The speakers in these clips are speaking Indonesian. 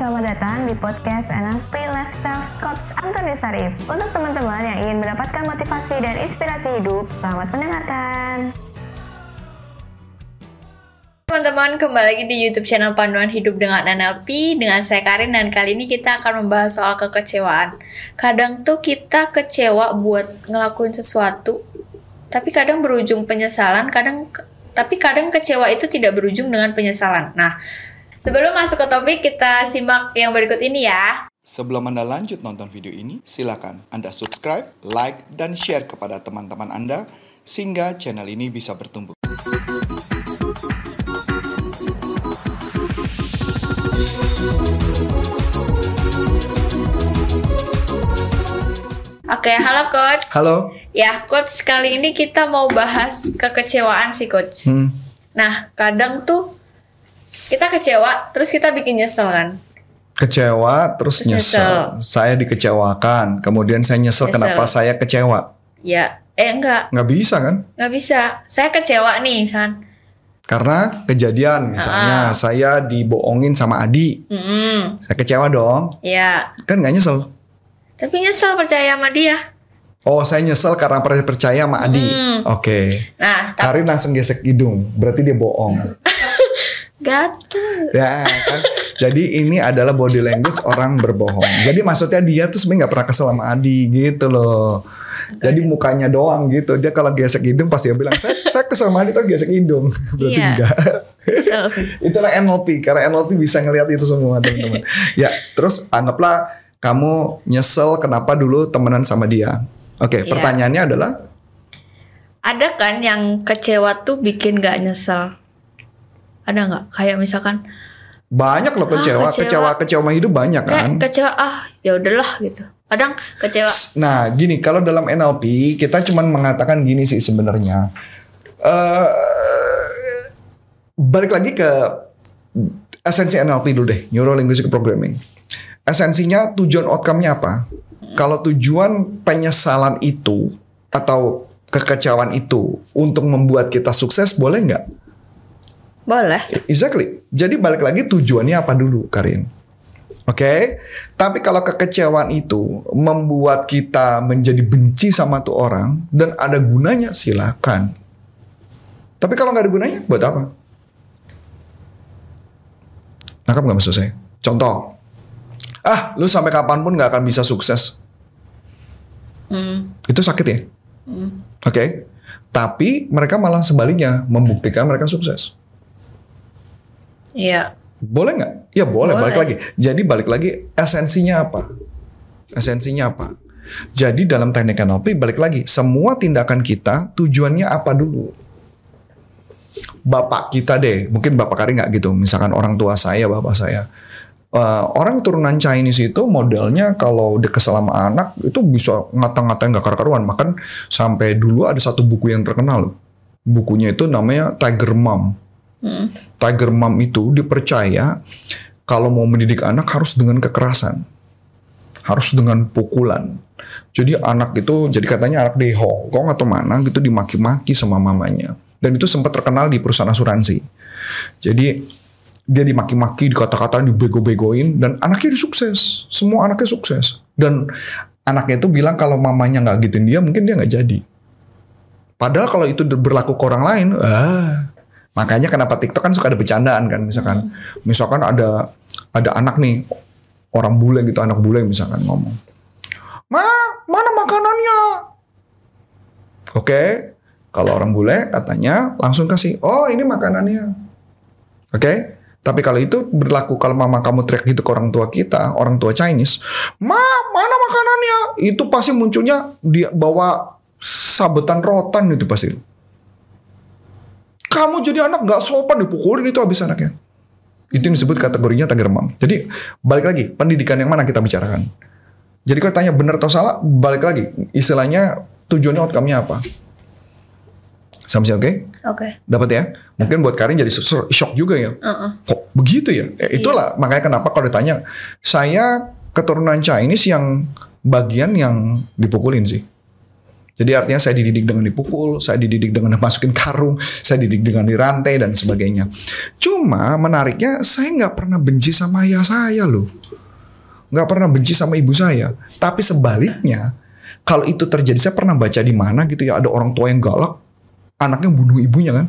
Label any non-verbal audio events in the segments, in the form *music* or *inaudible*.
selamat datang di podcast NLP Lifestyle Coach Antoni Sarif. Untuk teman-teman yang ingin mendapatkan motivasi dan inspirasi hidup, selamat mendengarkan. Teman-teman, kembali lagi di YouTube channel Panduan Hidup dengan NLP dengan saya Karin dan kali ini kita akan membahas soal kekecewaan. Kadang tuh kita kecewa buat ngelakuin sesuatu, tapi kadang berujung penyesalan, kadang tapi kadang kecewa itu tidak berujung dengan penyesalan. Nah, sebelum masuk ke topik kita simak yang berikut ini ya. Sebelum Anda lanjut nonton video ini, silakan Anda subscribe, like, dan share kepada teman-teman Anda sehingga channel ini bisa bertumbuh. Oke, halo coach. Halo. Ya, coach kali ini kita mau bahas kekecewaan sih coach. Hmm. Nah, kadang tuh kita kecewa, terus kita bikin nyesel kan. Kecewa terus, Terus nyesel. nyesel. Saya dikecewakan, kemudian saya nyesel, Nyesel. kenapa saya kecewa. Ya, eh enggak, Nggak bisa kan? nggak bisa. Saya kecewa nih, misalkan. Karena kejadian misalnya saya dibohongin sama Adi. Hmm, Saya kecewa dong. ya. Kan nggak nyesel. Tapi nyesel percaya sama dia. Oh, saya nyesel karena per- percaya sama Adi. Hmm. Oke. Nah, tapi Karin langsung gesek hidung. Berarti dia bohong. *laughs* gatel. Ya kan. Jadi ini adalah body language orang berbohong. Jadi maksudnya dia tuh sebenarnya nggak pernah kesel sama Adi gitu loh. Jadi mukanya doang gitu. Dia kalau gesek hidung pasti dia bilang saya, saya kesel sama Adi tuh gesek hidung. *laughs* Berarti Iya. enggak. *laughs* Itulah NLP karena NLP bisa ngelihat itu semua teman-teman. ya terus anggaplah kamu nyesel kenapa dulu temenan sama dia. Oke Iya. pertanyaannya adalah Ada kan yang kecewa tuh bikin gak nyesel? Ada nggak? Kayak misalkan banyak loh Ah, kecewa, kecewa. kecewa, kecewa sama hidup banyak kayak kan. kecewa ah ya udahlah gitu. Kadang kecewa. Nah, gini, kalau dalam NLP kita cuman mengatakan gini sih sebenarnya. eh balik lagi ke esensi NLP dulu deh, Neuro Linguistic Programming. Esensinya tujuan outcome-nya apa? Kalau tujuan penyesalan itu atau kekecewaan itu untuk membuat kita sukses, boleh nggak? Boleh. Exactly. Jadi balik lagi tujuannya apa dulu, Karin? Oke, tapi kalau kekecewaan itu membuat kita menjadi benci sama tuh orang dan ada gunanya, silakan. Tapi kalau nggak ada gunanya, buat apa? Nangkap nggak maksud saya? Contoh, ah, lu sampai kapan pun nggak akan bisa sukses. Hmm. Itu sakit ya? Oke, tapi mereka malah sebaliknya membuktikan mereka sukses. Iya. Boleh nggak? Ya boleh, Boleh. balik lagi. Jadi balik lagi esensinya apa? Esensinya apa? Jadi dalam teknik NLP balik lagi, semua tindakan kita tujuannya apa dulu? Bapak kita deh, mungkin bapak Karin nggak gitu. Misalkan orang tua saya, bapak saya. Eh, orang turunan Chinese itu modelnya kalau kesel sama anak itu bisa ngata-ngatain gak karu-karuan. Bahkan sampai dulu ada satu buku yang terkenal loh. Bukunya itu namanya Tiger Mom. Hmm. Tiger Mom itu dipercaya kalau mau mendidik anak harus dengan kekerasan. Harus dengan pukulan. Jadi anak itu, jadi katanya anak di Hong Kong atau mana gitu dimaki-maki sama mamanya. Dan itu sempat terkenal di perusahaan asuransi. Jadi dia dimaki-maki, dikata-katain, dibego-begoin, dan anaknya sukses. Semua anaknya sukses. Dan anaknya itu bilang kalau mamanya nggak gituin dia, mungkin dia nggak jadi. Padahal kalau itu berlaku ke orang lain, ah, makanya kenapa TikTok kan suka ada bercandaan kan, misalkan, misalkan ada ada anak nih orang bule gitu, anak bule misalkan ngomong, ma mana makanannya? Oke, kalau orang bule katanya langsung kasih, oh ini makanannya, oke. Tapi kalau itu berlaku kalau mama kamu teriak gitu ke orang tua kita, orang tua Chinese, ma mana makanannya? Itu pasti munculnya dia bawa sabetan rotan itu pasti. Kamu jadi anak nggak sopan dipukulin itu habis anaknya. Itu yang disebut kategorinya tiger mom. Jadi balik lagi pendidikan yang mana kita bicarakan. Jadi kalau tanya benar atau salah, balik lagi istilahnya tujuannya outcome-nya apa. Sama sih oke? Oke. Dapat ya? Mungkin buat Karin jadi shock juga ya. Heeh. Kok begitu ya? Eh, itulah makanya kenapa kalau ditanya, saya keturunan Chinese yang bagian yang dipukulin sih. Jadi artinya saya dididik dengan dipukul, saya dididik dengan masukin karung, saya dididik dengan dirantai dan sebagainya. Cuma menariknya saya nggak pernah benci sama ayah saya loh. Nggak pernah benci sama ibu saya. Tapi sebaliknya, kalau itu terjadi, saya pernah baca di mana gitu ya, ada orang tua yang galak, anaknya bunuh ibunya kan,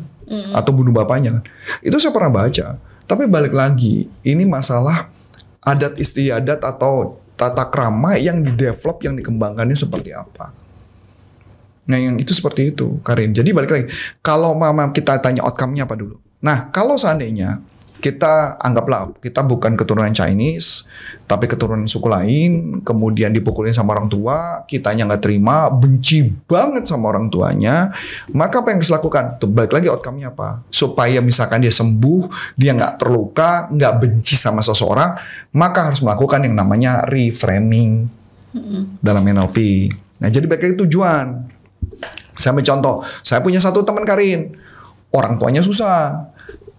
atau bunuh bapaknya kan. Itu saya pernah baca. Tapi balik lagi, ini masalah adat istiadat atau tata krama yang didevelop, yang dikembangkannya seperti apa. Nah yang itu seperti itu Karin. Jadi balik lagi. Kalau mama kita tanya outcome-nya apa dulu. Nah kalau seandainya kita anggaplah kita bukan keturunan Chinese, tapi keturunan suku lain, kemudian dipukulin sama orang tua, kitanya nggak terima, benci banget sama orang tuanya, maka apa yang harus dilakukan? Tuh balik lagi outcome-nya apa? Supaya misalkan dia sembuh, dia nggak terluka, nggak benci sama seseorang, maka harus melakukan yang namanya reframing dalam NLP. Nah jadi balik lagi tujuan. Saya ambil contoh, saya punya satu teman Karin, orang tuanya susah,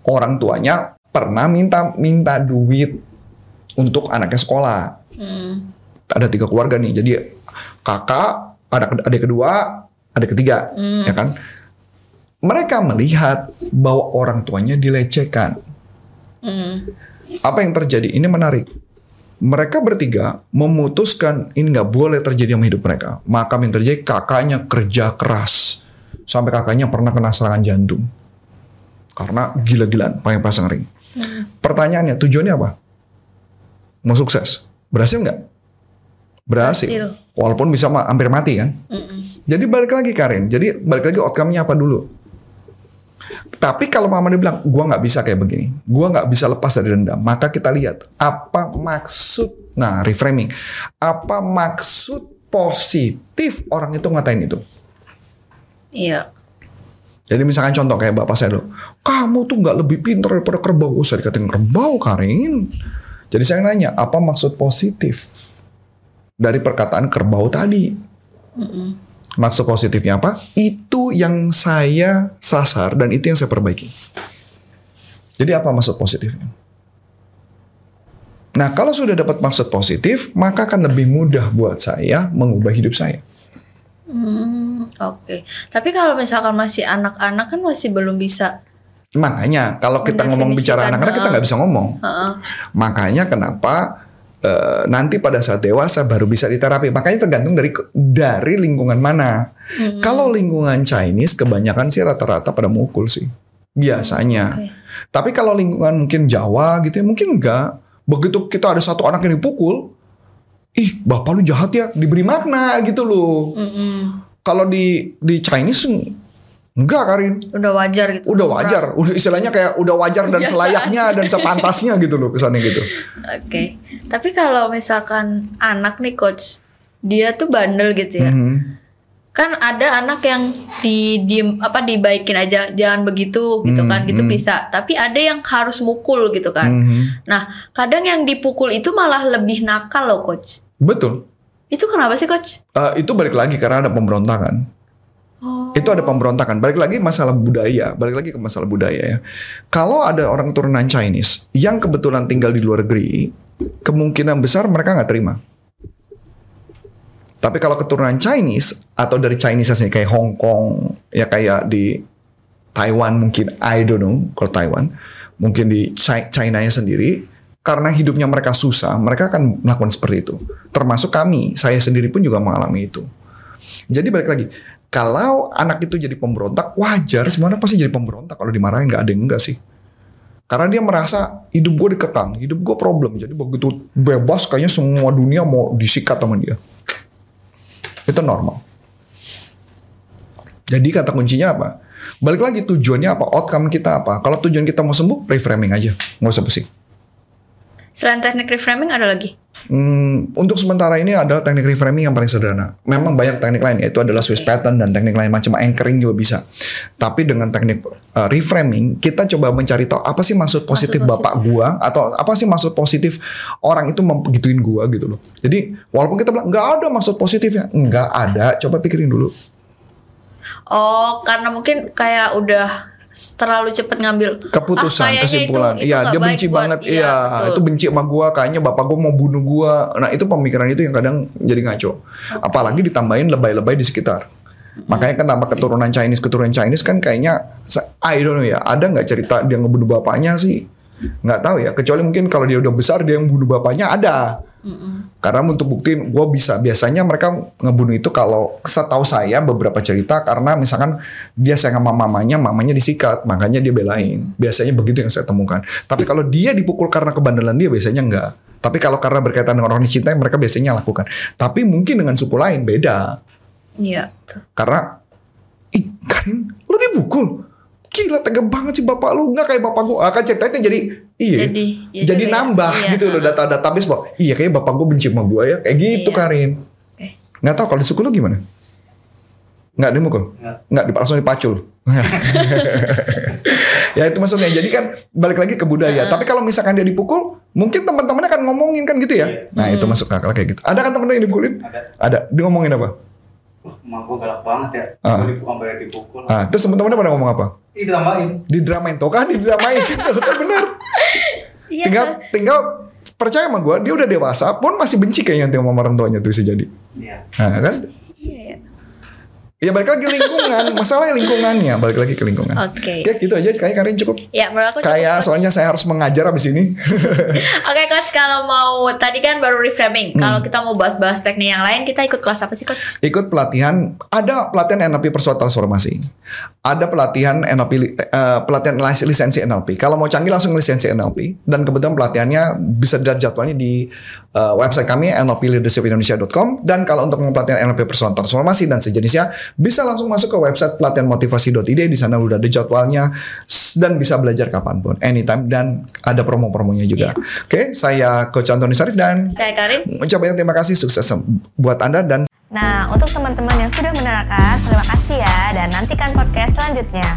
orang tuanya pernah minta minta duit untuk anaknya sekolah. Ada tiga keluarga nih, jadi kakak, ada adik kedua, adik ketiga, ya kan? Mereka melihat bahwa orang tuanya dilecehkan. Apa yang terjadi? Ini menarik. Mereka bertiga memutuskan ini nggak boleh terjadi sama hidup mereka. Maka yang terjadi kakaknya kerja keras sampai kakaknya pernah kena serangan jantung karena gila-gilaan pakai pasang ring. Pertanyaannya tujuannya apa? Mau sukses, berhasil nggak? Berhasil. Berhasil. Walaupun bisa ma- hampir mati kan. Jadi balik lagi Karin. Jadi balik lagi outcome-nya apa dulu? Tapi kalau mama dia bilang, gua nggak bisa kayak begini, gua nggak bisa lepas dari dendam, maka kita lihat apa maksud, nah reframing, apa maksud positif orang itu ngatain itu. Iya. Jadi misalkan contoh kayak bapak saya dulu, kamu tuh nggak lebih pintar daripada kerbau, usah dikatain kerbau Karin. Jadi saya nanya, apa maksud positif dari perkataan kerbau tadi? Maksud positifnya apa? Itu yang saya sasar dan itu yang saya perbaiki. Jadi apa maksud positifnya? Nah kalau sudah dapat maksud positif, maka akan lebih mudah buat saya mengubah hidup saya. Hmm, Oke. Tapi kalau misalkan masih anak-anak kan masih belum bisa. Makanya kalau kita ngomong bicara anak-anak kita nggak bisa ngomong. Heeh. Makanya kenapa eh, nanti pada saat dewasa baru bisa diterapi. Makanya tergantung dari dari lingkungan mana. Kalau lingkungan Chinese kebanyakan sih rata-rata pada mukul sih. Biasanya. Oke. Tapi kalau lingkungan mungkin Jawa gitu ya mungkin enggak. Begitu kita ada satu anak yang dipukul, ih bapak lu jahat ya, diberi makna gitu loh. Kalau di di Chinese enggak Karin. Udah wajar gitu. Udah wajar, udah istilahnya kayak udah wajar dan selayaknya dan sepantasnya gitu loh kesannya gitu. Oke. Tapi kalau misalkan anak nih coach, dia tuh bandel gitu ya. Mhm. Kan ada anak yang di diem apa dibaikin aja jangan begitu gitu Hmm, kan gitu hmm. bisa. Tapi ada yang harus mukul gitu kan. Mhm. Nah, kadang yang dipukul itu malah lebih nakal loh coach. Betul. Itu kenapa sih coach? Eh, itu balik lagi karena ada pemberontakan. Itu ada pemberontakan. Balik lagi masalah budaya. Balik lagi ke masalah budaya ya. Kalau ada orang turunan Chinese yang kebetulan tinggal di luar negeri, kemungkinan besar mereka nggak terima. Tapi kalau keturunan Chinese atau dari Chinese asli kayak Hong Kong, ya kayak di Taiwan mungkin, I don't know kalau Taiwan, mungkin di Chi- China-nya sendiri, karena hidupnya mereka susah, mereka akan melakukan seperti itu. Termasuk kami, saya sendiri pun juga mengalami itu. Jadi balik lagi, kalau anak itu jadi pemberontak, wajar, semua pasti jadi pemberontak. Kalau dimarahin nggak ada yang enggak sih. Karena dia merasa hidup gue dikekang, hidup gue problem. Jadi begitu bebas, kayaknya semua dunia mau disikat sama dia. Itu normal. Jadi kata kuncinya apa? Balik lagi tujuannya apa? Outcome kita apa? Kalau tujuan kita mau sembuh, reframing aja. Nggak usah pusing. Selain teknik reframing ada lagi? Hmm, untuk sementara ini adalah teknik reframing yang paling sederhana. Memang banyak teknik lain, yaitu adalah Swiss pattern dan teknik lain macam anchoring juga bisa. Tapi dengan teknik uh, reframing, kita coba mencari tahu apa sih maksud positif positif. bapak gua atau apa sih maksud positif orang itu membegituin gua gitu loh. Jadi walaupun kita bilang nggak ada maksud positifnya, nggak ada. Coba pikirin dulu. Oh, karena mungkin kayak udah terlalu cepet ngambil keputusan, "Ah, kesimpulan. itu- itu Iya, dia benci banget. iya, Iya, betul. itu benci sama gua. Kayaknya bapak gua mau bunuh gua. Nah, itu pemikiran itu yang kadang jadi ngaco. Apalagi ditambahin lebay-lebay di sekitar. Makanya kenapa keturunan Chinese keturunan Chinese kan kayaknya I don't know ya. Ada nggak cerita dia ngebunuh bapaknya sih? Nggak tahu ya. Kecuali mungkin kalau dia udah besar dia yang bunuh bapaknya ada. Karena untuk buktiin gue bisa. Biasanya mereka ngebunuh itu kalau setahu saya beberapa cerita karena misalkan dia sayang sama mamanya, mamanya disikat, makanya dia belain. Biasanya begitu yang saya temukan. Tapi kalau dia dipukul karena kebandelan dia biasanya enggak. Tapi kalau karena berkaitan dengan orang dicintai mereka biasanya lakukan. Tapi mungkin dengan suku lain beda. Iya. Karena ih Karin lu dipukul gila tega banget sih bapak lu. Nggak kayak bapak gua. Ah, kan ceritanya jadi iya Jadi, ya. jadi nambah Iya, gitu loh data database bahwa iya kayak bapak gua benci sama gua ya. Kayak gitu Iya. Karin. Oke. nggak tahu kalau di suku lu gimana? Nggak dimukul Nggak. langsung dipacul. *laughs* Ya itu maksudnya. Jadi kan balik lagi ke budaya. Tapi kalau misalkan dia dipukul mungkin teman-temannya akan ngomongin kan gitu ya? Iya. nah itu masuk akal kayak gitu. Ada kan temen yang dipukulin? Ada. ada. Dia ngomongin apa emak gue galak banget ya. Ah. Gue dipukul sampai dipukul. ah terus teman-temannya pada ngomong apa Ih, ditambahin. didramain tuh kan didramain *laughs* gitu kan bener Iya. tinggal tinggal percaya sama gue dia udah dewasa pun masih benci kayaknya sama orang tuanya tuh bisa jadi Iya. nah kan. Ya balik lagi ke lingkungan. *laughs* Masalahnya lingkungannya. Balik lagi ke lingkungan. Oke. Oke, gitu aja. Kayak Karin cukup. Ya, menurut aku cukup, kayak soalnya saya harus mengajar abis ini. *laughs* Oke coach, kalau mau tadi kan baru reframing. Hmm. Kalau kita mau bahas-bahas teknik yang lain, kita ikut kelas apa sih coach? ikut pelatihan. Ada pelatihan NLP persuat transformasi. Ada pelatihan NLP li- eh, pelatihan lis- lisensi NLP kalau mau canggih langsung lisensi NLP dan kebetulan pelatihannya bisa dilihat jadwalnya di eh, website kami nlpleadershipindonesia.com dan kalau untuk pelatihan NLP persuat transformasi dan sejenisnya bisa langsung masuk ke website pelatihan motivasi.id di sana udah ada jadwalnya dan bisa belajar kapan pun anytime dan ada promo-promonya juga oke saya coach Antoni Sarif dan Saya Karin. ucapkan terima kasih sukses buat anda dan Nah, untuk teman-teman yang sudah menerangkan, terima kasih ya dan nantikan podcast selanjutnya.